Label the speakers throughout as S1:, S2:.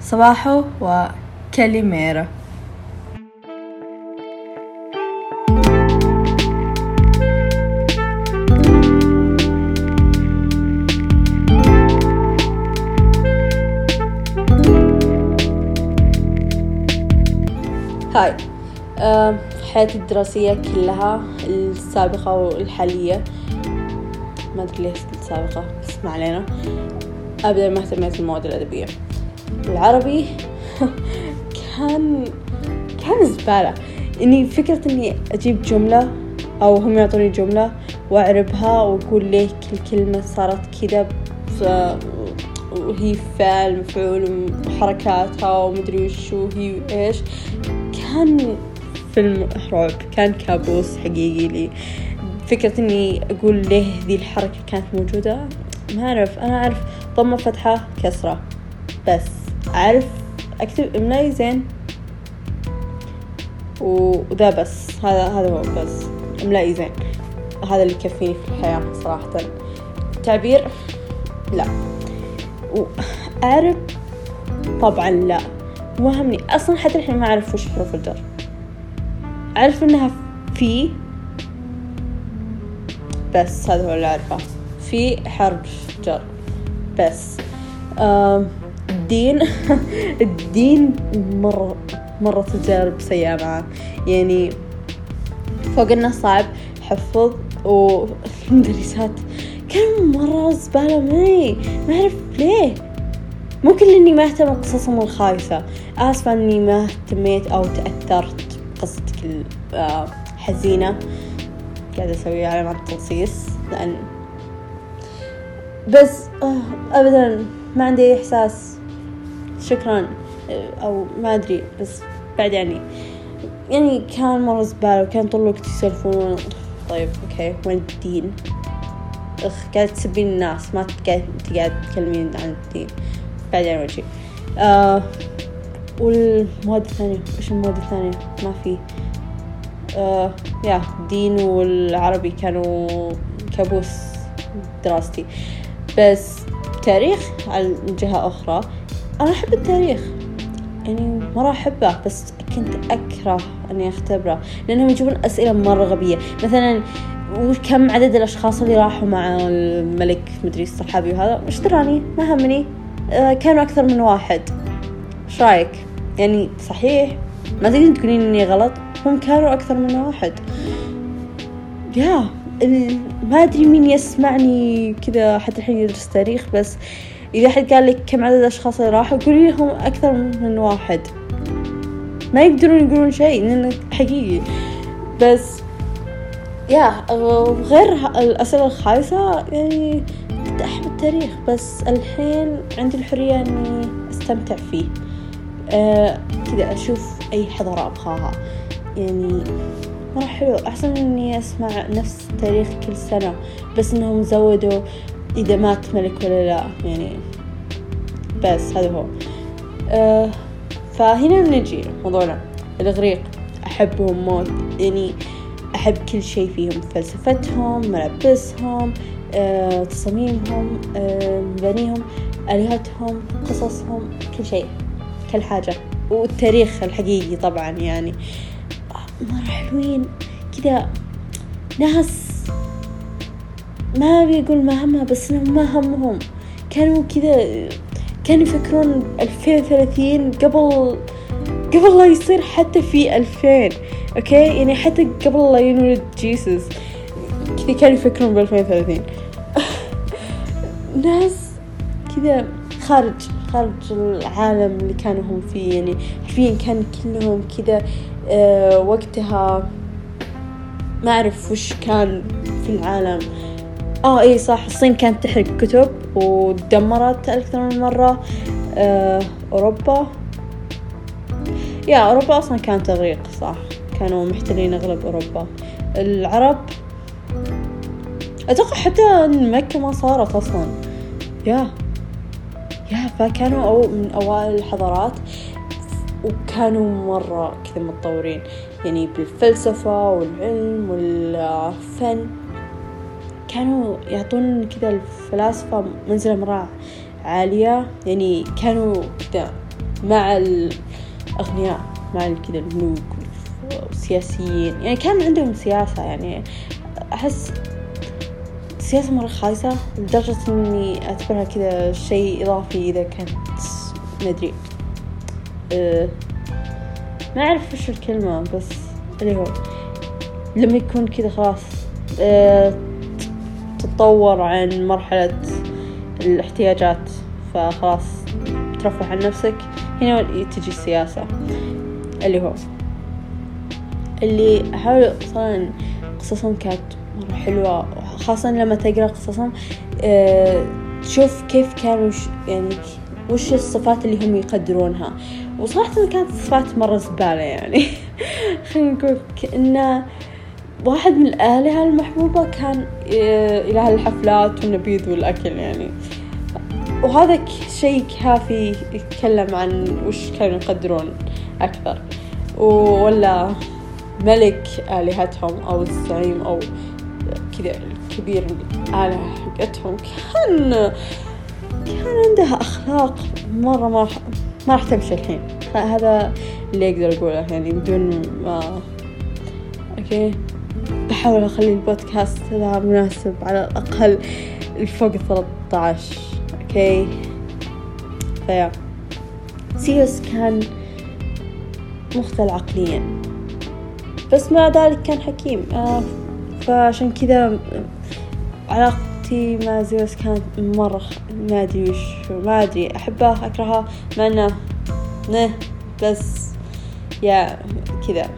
S1: صباحو وكاليميرا هاي حياتي الدراسية كلها السابقة والحالية. ما أدري ليش السابقة بس ما علينا. أبدا ما اهتميت بالمواد الأدبية. العربي كان كان زبالة. إني فكرة إني أجيب جملة أو هم يعطوني جملة وأعربها وأقول ليه كل كلمة صارت كذا وهي فعل مفعول وحركاتها ومدري وش وهي إيش كان فيلم رعب كان كابوس حقيقي لي. فكرة إني أقول ليه ذي الحركة كانت موجودة. ما أعرف أنا أعرف ضمة فتحة كسرة. بس أعرف أكتب إملائي زين. و- وذا بس. هذا هذا هو بس. إملائي زين. هذا اللي يكفيني في الحياة صراحة. تعبير؟ لا. وأعرف طبعا لا. مو همني. أصلا حتى الحين ما أعرف وش حروف الجر. أعرف إنها في. بس هذا هو اللي أعرفه. في حرف جر. بس. آم، الدين الدين مرة مرة تجارب سيئة معه يعني فوق إنه صعب حفظ والمدرسات كانوا مرة زبالة معي ما أعرف ليه. ممكن لاني ما أهتم بقصصهم الخايسة. آسفة إني ما اهتميت أو تأثرت بقصتك الحزينة قاعدة أسوي علامات تنصيص. لأن بس آه، ابدا ما عندي أي إحساس. شكرا أو ما أدري بس بعد يعني يعني كان مرة زبالة وكان طول الوقت يسولفون. طيب أوكي وين الدين؟ أخ قاعدة تسبين الناس ما قاعد قاعد تتكلمين عن الدين. بعدين وجهي. آه والمواد الثانية وش المواد الثانية؟ ما في. آه يا الدين والعربي كانوا كابوس دراستي. بس تاريخ على جهة أخرى أنا أحب التاريخ. يعني مرة أحبه بس كنت أكره إني أختبره لأنهم يجيبون أسئلة مرة غبية. مثلا وكم عدد الأشخاص اللي راحوا مع الملك مدري الصحابي وهذا؟ وش دراني ما همني. آه، كانوا أكثر من واحد. إيش رأيك؟ يعني صحيح؟ ما تقدرين تقولين إني غلط؟ هم كانوا أكثر من واحد. يا ما أدري مين يسمعني كذا حتى الحين يدرس تاريخ بس إذا حد قال لك كم عدد الأشخاص اللي راحوا قولي لهم أكثر من واحد. ما يقدرون يقولون شيء لأنه حقيقي. بس يا غير الأسئلة الخايسة يعني كنت أحب التاريخ. بس الحين عندي الحرية إني أستمتع فيه. آه كذا أشوف أي حضارة أبغاها. يعني مرة حلو. أحسن إني أسمع نفس التاريخ كل سنة. بس إنهم زودوا إذا مات ملك ولا لا يعني بس هذا هو. آه فهنا نجي موضوعنا. الإغريق أحبهم موت يعني أحب كل شيء فيهم فلسفتهم ملابسهم آه، تصاميمهم آه، مبانيهم آلهتهم قصصهم كل شيء كل حاجة. والتاريخ الحقيقي طبعا يعني. آه، مرة حلوين كذا ناس ما أبي أقول ما همها بس إنهم ما همهم. كانوا كذا كانوا يفكرون ألفين وثلاثين قبل قبل لا يصير حتى في ألفين أوكي؟ يعني حتى قبل لا ينولد جيسس كذا كانوا يفكرون بألفين وثلاثين. ناس كذا خارج خارج العالم اللي كانوا هم فيه. يعني حرفيا كان كلهم كذا آه وقتها ما أعرف وش كان في العالم. آه إي صح. الصين كانت تحرق كتب ودمرت أكثر من مرة. آه أوروبا. يا أوروبا أصلا كانت تغريق صح. كانوا محتلين أغلب أوروبا. العرب أتوقع حتى مكة ما صارت أصلا. يا يا فكانوا أو من أوائل الحضارات. وكانوا مرة كذا متطورين. يعني بالفلسفة والعلم والفن. كانوا يعطون كذا الفلاسفة منزلة مرة عالية يعني كانوا كذا مع الأغنياء مع كذا الملوك والسياسيين. يعني كان عندهم سياسة يعني أحس السياسة مرة خايسة لدرجة إني أعتبرها كذا شيء إضافي إذا كانت ما أدري. أه ما أعرف وش الكلمة بس اللي هو لما يكون كذا خلاص. أه تتطور عن مرحلة الاحتياجات فخلاص ترفه عن نفسك. هنا تجي السياسة اللي هو اللي أحاول صراحة قصصهم كانت مرة حلوة خاصة لما تقرأ قصصهم أه تشوف كيف كانوا يعني وش الصفات اللي هم يقدرونها. وصراحة كانت صفات مرة زبالة يعني. خلينا نقول كأنه واحد من الآلهة المحبوبة كان إله الحفلات والنبيذ والأكل يعني. وهذا شيء كافي يتكلم عن وش كانوا يقدرون أكثر. ولا ملك آلهتهم أو الزعيم أو كذا الكبير الآلهة حقتهم كان كان عندها أخلاق مرة ما ما راح تمشي الحين. هذا اللي أقدر أقوله يعني بدون ما okay بحاول أخلي البودكاست هذا مناسب على الأقل الفوق ثلاثة عشر okay؟ فيا. زيوس كان مختل عقليا. بس مع ذلك كان حكيم. آه فعشان كذا علاقتي مع زيوس كانت مرة ما أدري وش ما أدري. أحبه أكرهه مع إنه نه بس يا كذا.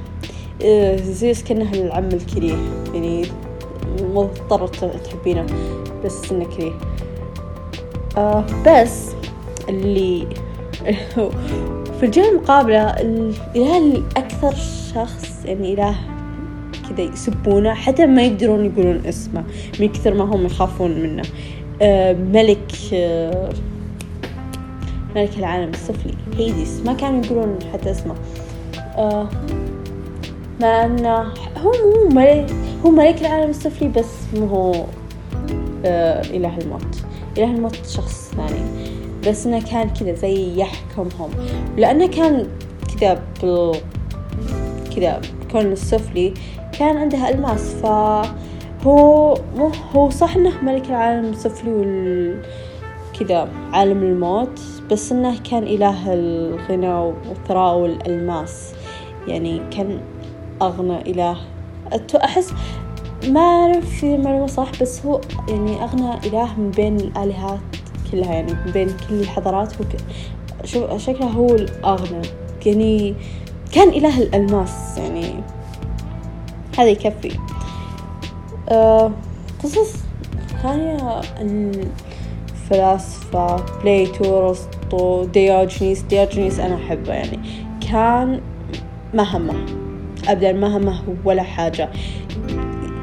S1: زيوس كأنه العم الكريه. يعني مضطر تحبينه بس إنه كريه. آه بس اللي في الجهة المقابلة الإله الأكثر شخص يعني إله كذا يسبونه حتى ما يقدرون يقولون اسمه من كثر ما هم يخافون منه. آه ملك آه ملك العالم السفلي هيديس. ما كانوا يقولون حتى اسمه. آه مع انه هو مو ملك هو ملك العالم السفلي بس مو هو آه إله الموت. إله الموت شخص ثاني. بس إنه كان كذا زي يحكمهم لأنه كان كذا بال كذا كون السفلي كان عندها ألماس فهو مو هو صح إنه ملك العالم السفلي وال كذا عالم الموت بس إنه كان إله الغنى والثراء والألماس. يعني كان أغنى إله. أحس ما أعرف في معلومة صح بس هو يعني أغنى إله من بين الآلهات كلها يعني بين كل الحضارات. هو شو شكله هو الأغنى. يعني كان إله الألماس يعني هذا يكفي. آه قصص ثانية الفلاسفة Plato أرسطو ديوجينيس ديوجينيس أنا أحبه يعني كان ما همه أبدا ما همه ولا حاجة.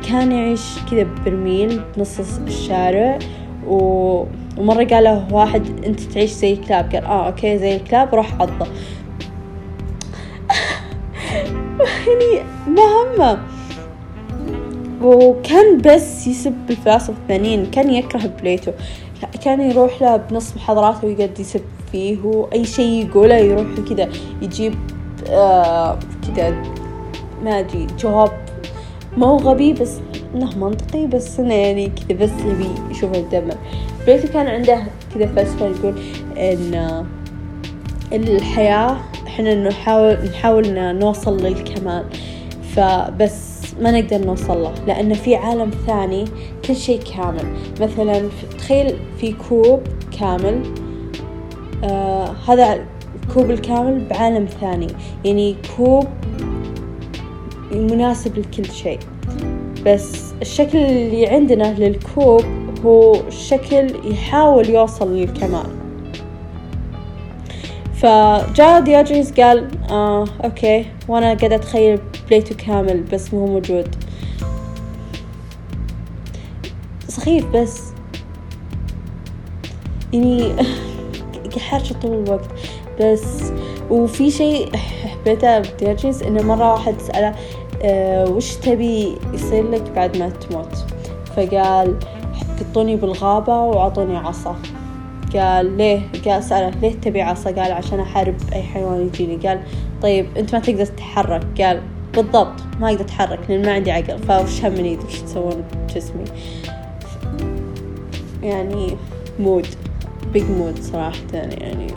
S1: كان يعيش كذا برميل بنص الشارع و ومرة قال له واحد أنت تعيش زي الكلاب؟ قال آه okay زي الكلاب. روح عضه. يعني ما همه. وكان بس يسب الفلاسفة الثانيين كان يكره Plato. كان يروح له بنص محاضراته ويقعد يسب فيه وأي شيء يقوله يروح كذا يجيب آه كذا ما أدري جواب ما هو غبي بس إنه منطقي بس إنه يعني كذا بس يبي يشوف الدم بليتو كان عنده كذا فلسفة يقول إن الحياة إحنا نحاول نحاول نوصل للكمال. فبس ما نقدر نوصل له لأن في عالم ثاني كل شيء كامل. مثلا تخيل في كوب كامل آه هذا الكوب الكامل بعالم ثاني. يعني كوب مناسب لكل شيء. بس الشكل اللي عندنا للكوب هو شكل يحاول يوصل للكمال. فجاء ديوجينيس قال آه okay وأنا قاعدة أتخيل Plato كامل بس مو موجود. سخيف بس يعني حرشة طول الوقت. بس وفي شيء حبيته بديوجينيس إنه مرة واحد سأله أه وش تبي يصير لك بعد ما تموت؟ فقال قطوني بالغابة وعطوني عصا. قال ليه؟ قال سأله ليه تبي عصا؟ قال عشان أحارب أي حيوان يجيني. قال طيب أنت ما تقدر تتحرك. قال بالضبط ما أقدر أتحرك لأن ما عندي عقل. فوش همني وش تسوون بجسمي؟ يعني mood big mood صراحة يعني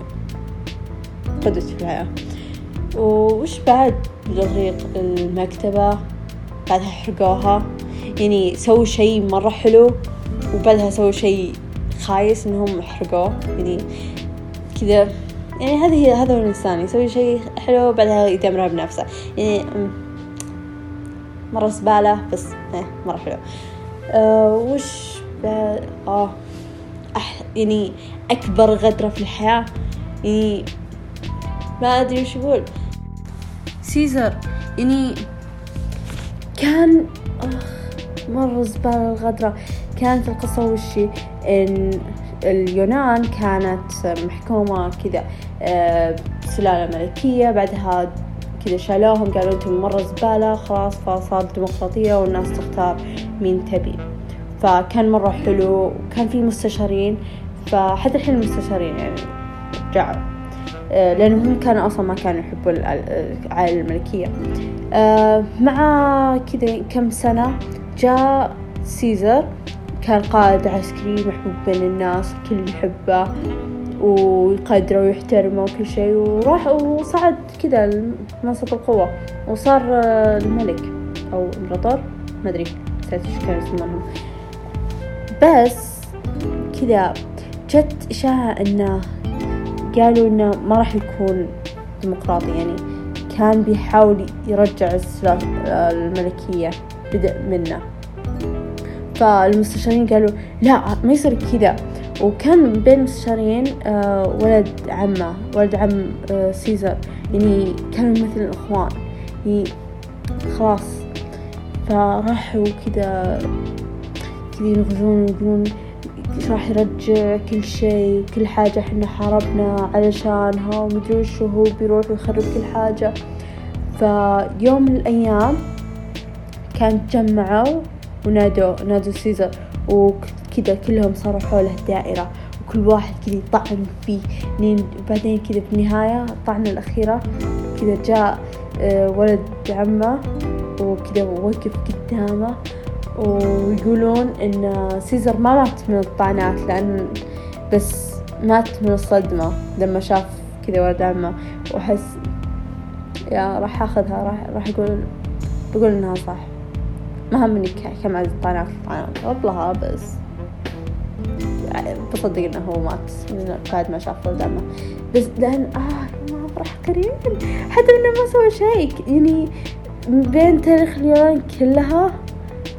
S1: قدوة في الحياة. وش بعد بالإغريق المكتبة؟ بعدها حرقوها يعني سووا شي مرة حلو وبعدها سووا شي خايس إنهم حرقوه. يعني كذا. يعني هذه هذا هو الإنسان. يسوي شيء حلو بعدها يدمرها بنفسه. يعني مرة زبالة بس إيه مرة حلو. أه وش آه أح يعني أكبر غدرة في الحياة. يعني ما أدري وش أقول. سيزر. يعني كان أخ مرة زبالة الغدرة. كانت القصة وشي إن اليونان كانت محكومة كذا آه، سلالة ملكية بعدها كذا شالوهم قالوا أنتم مرة زبالة خلاص فصارت ديمقراطية والناس تختار مين تبي. فكان مرة حلو وكان في مستشارين. فحتى الحين المستشارين يعني رجعوا لأنهم هم كانوا أصلا ما كانوا يحبوا العائلة الملكية. آه، مع كذا كم سنة جاء سيزر كان قائد عسكري محبوب بين الناس الكل يحبه ويقدره ويحترمه وكل شيء وراح وصعد كذا لمنصب القوة وصار الملك أو الإمبراطور ما أدري نسيت إيش كانوا يسمونهم بس كذا جت إشاعة إنه قالوا إنه ما راح يكون ديمقراطي يعني كان بيحاول يرجع الملكية بدأ منه. فالمستشارين قالوا لا ما يصير كذا. وكان بين المستشارين آه، ولد عمه ولد عم آه، سيزر. يعني كانوا مثل الإخوان يعني خلاص. فراحوا كذا كذا ينغزون ويقولون راح يرجع كل شيء كل حاجة إحنا حاربنا علشانها ومدري وش هو بيروح ويخرب كل حاجة. فيوم من الأيام كان تجمعوا ونادوا نادوا Caesar وكذا كلهم صاروا حوله دائرة وكل واحد كذا يطعن فيه. وبعدين كذا بالنهاية الطعنة الأخيرة كذا جاء آه، ولد عمه وكذا وقف قدامه. ويقولون إن Caesar ما مات من الطعنات لأن بس مات من الصدمة لما شاف كذا ولد عمه وحس يا راح أخذها راح راح أقول بقول إنها صح. ما همني كم عدد طعنات طعنات والله بس. بصدق إنه هو مات بعد ما شاف ولد عمه بس لأن آه ما افرح قريب. حتى إنه ما سوى شيء. يعني بين تاريخ اليونان كلها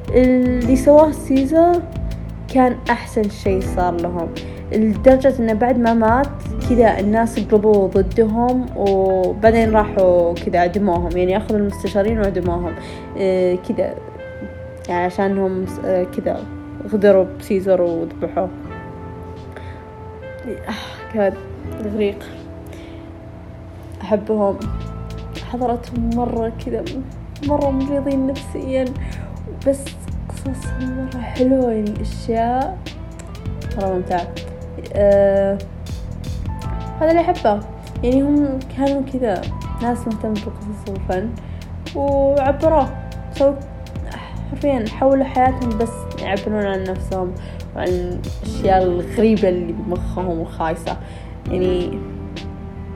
S1: اللي سواه سيزر كان أحسن شيء صار لهم. لدرجة إنه بعد ما مات كذا الناس قلبوا ضدهم وبعدين راحوا كذا عدموهم. يعني أخذوا المستشارين وعدموهم. إيه كذا. يعني عشانهم آه، كذا غدروا بسيزر وذبحوه. آه، كان إغريق أحبهم. حضرتهم مرة كذا مرة مريضين نفسيا. بس قصصهم مرة حلوة يعني أشياء مرة ممتعة. أه هذا اللي أحبه. يعني هم كانوا كذا ناس مهتمة بقصص الفن وعبروه. سووا حرفيا حولوا حياتهم بس يعبرون عن نفسهم وعن الأشياء الغريبة اللي بمخهم وخايسة. يعني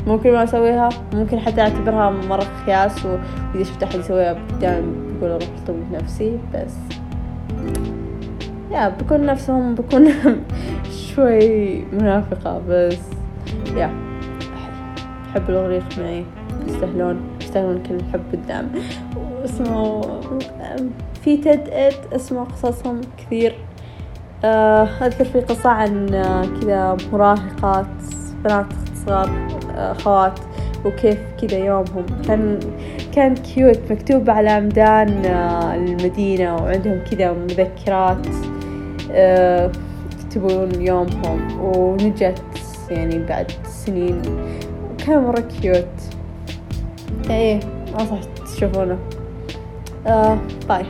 S1: ممكن ما أسويها ممكن حتى أعتبرها مرة خياس وإذا شفت أحد يسويها قدام بقول أروح أطوي نفسي بس يا بكون نفسهم بكون شوي منافقة بس يا أحب الأغريق معي يستاهلون يستاهلون كل الحب والدعم واسمه في تد ات اسمه قصصهم كثير. آه، أذكر في قصة عن كذا مراهقات بنات صغار أخوات وكيف كذا يومهم. كان كان cute مكتوب على عمدان آه، المدينة وعندهم كذا مذكرات آه، يكتبون يومهم. ونجت يعني بعد سنين. كان مرة cute إيه انصح تشوفونه. آه bye.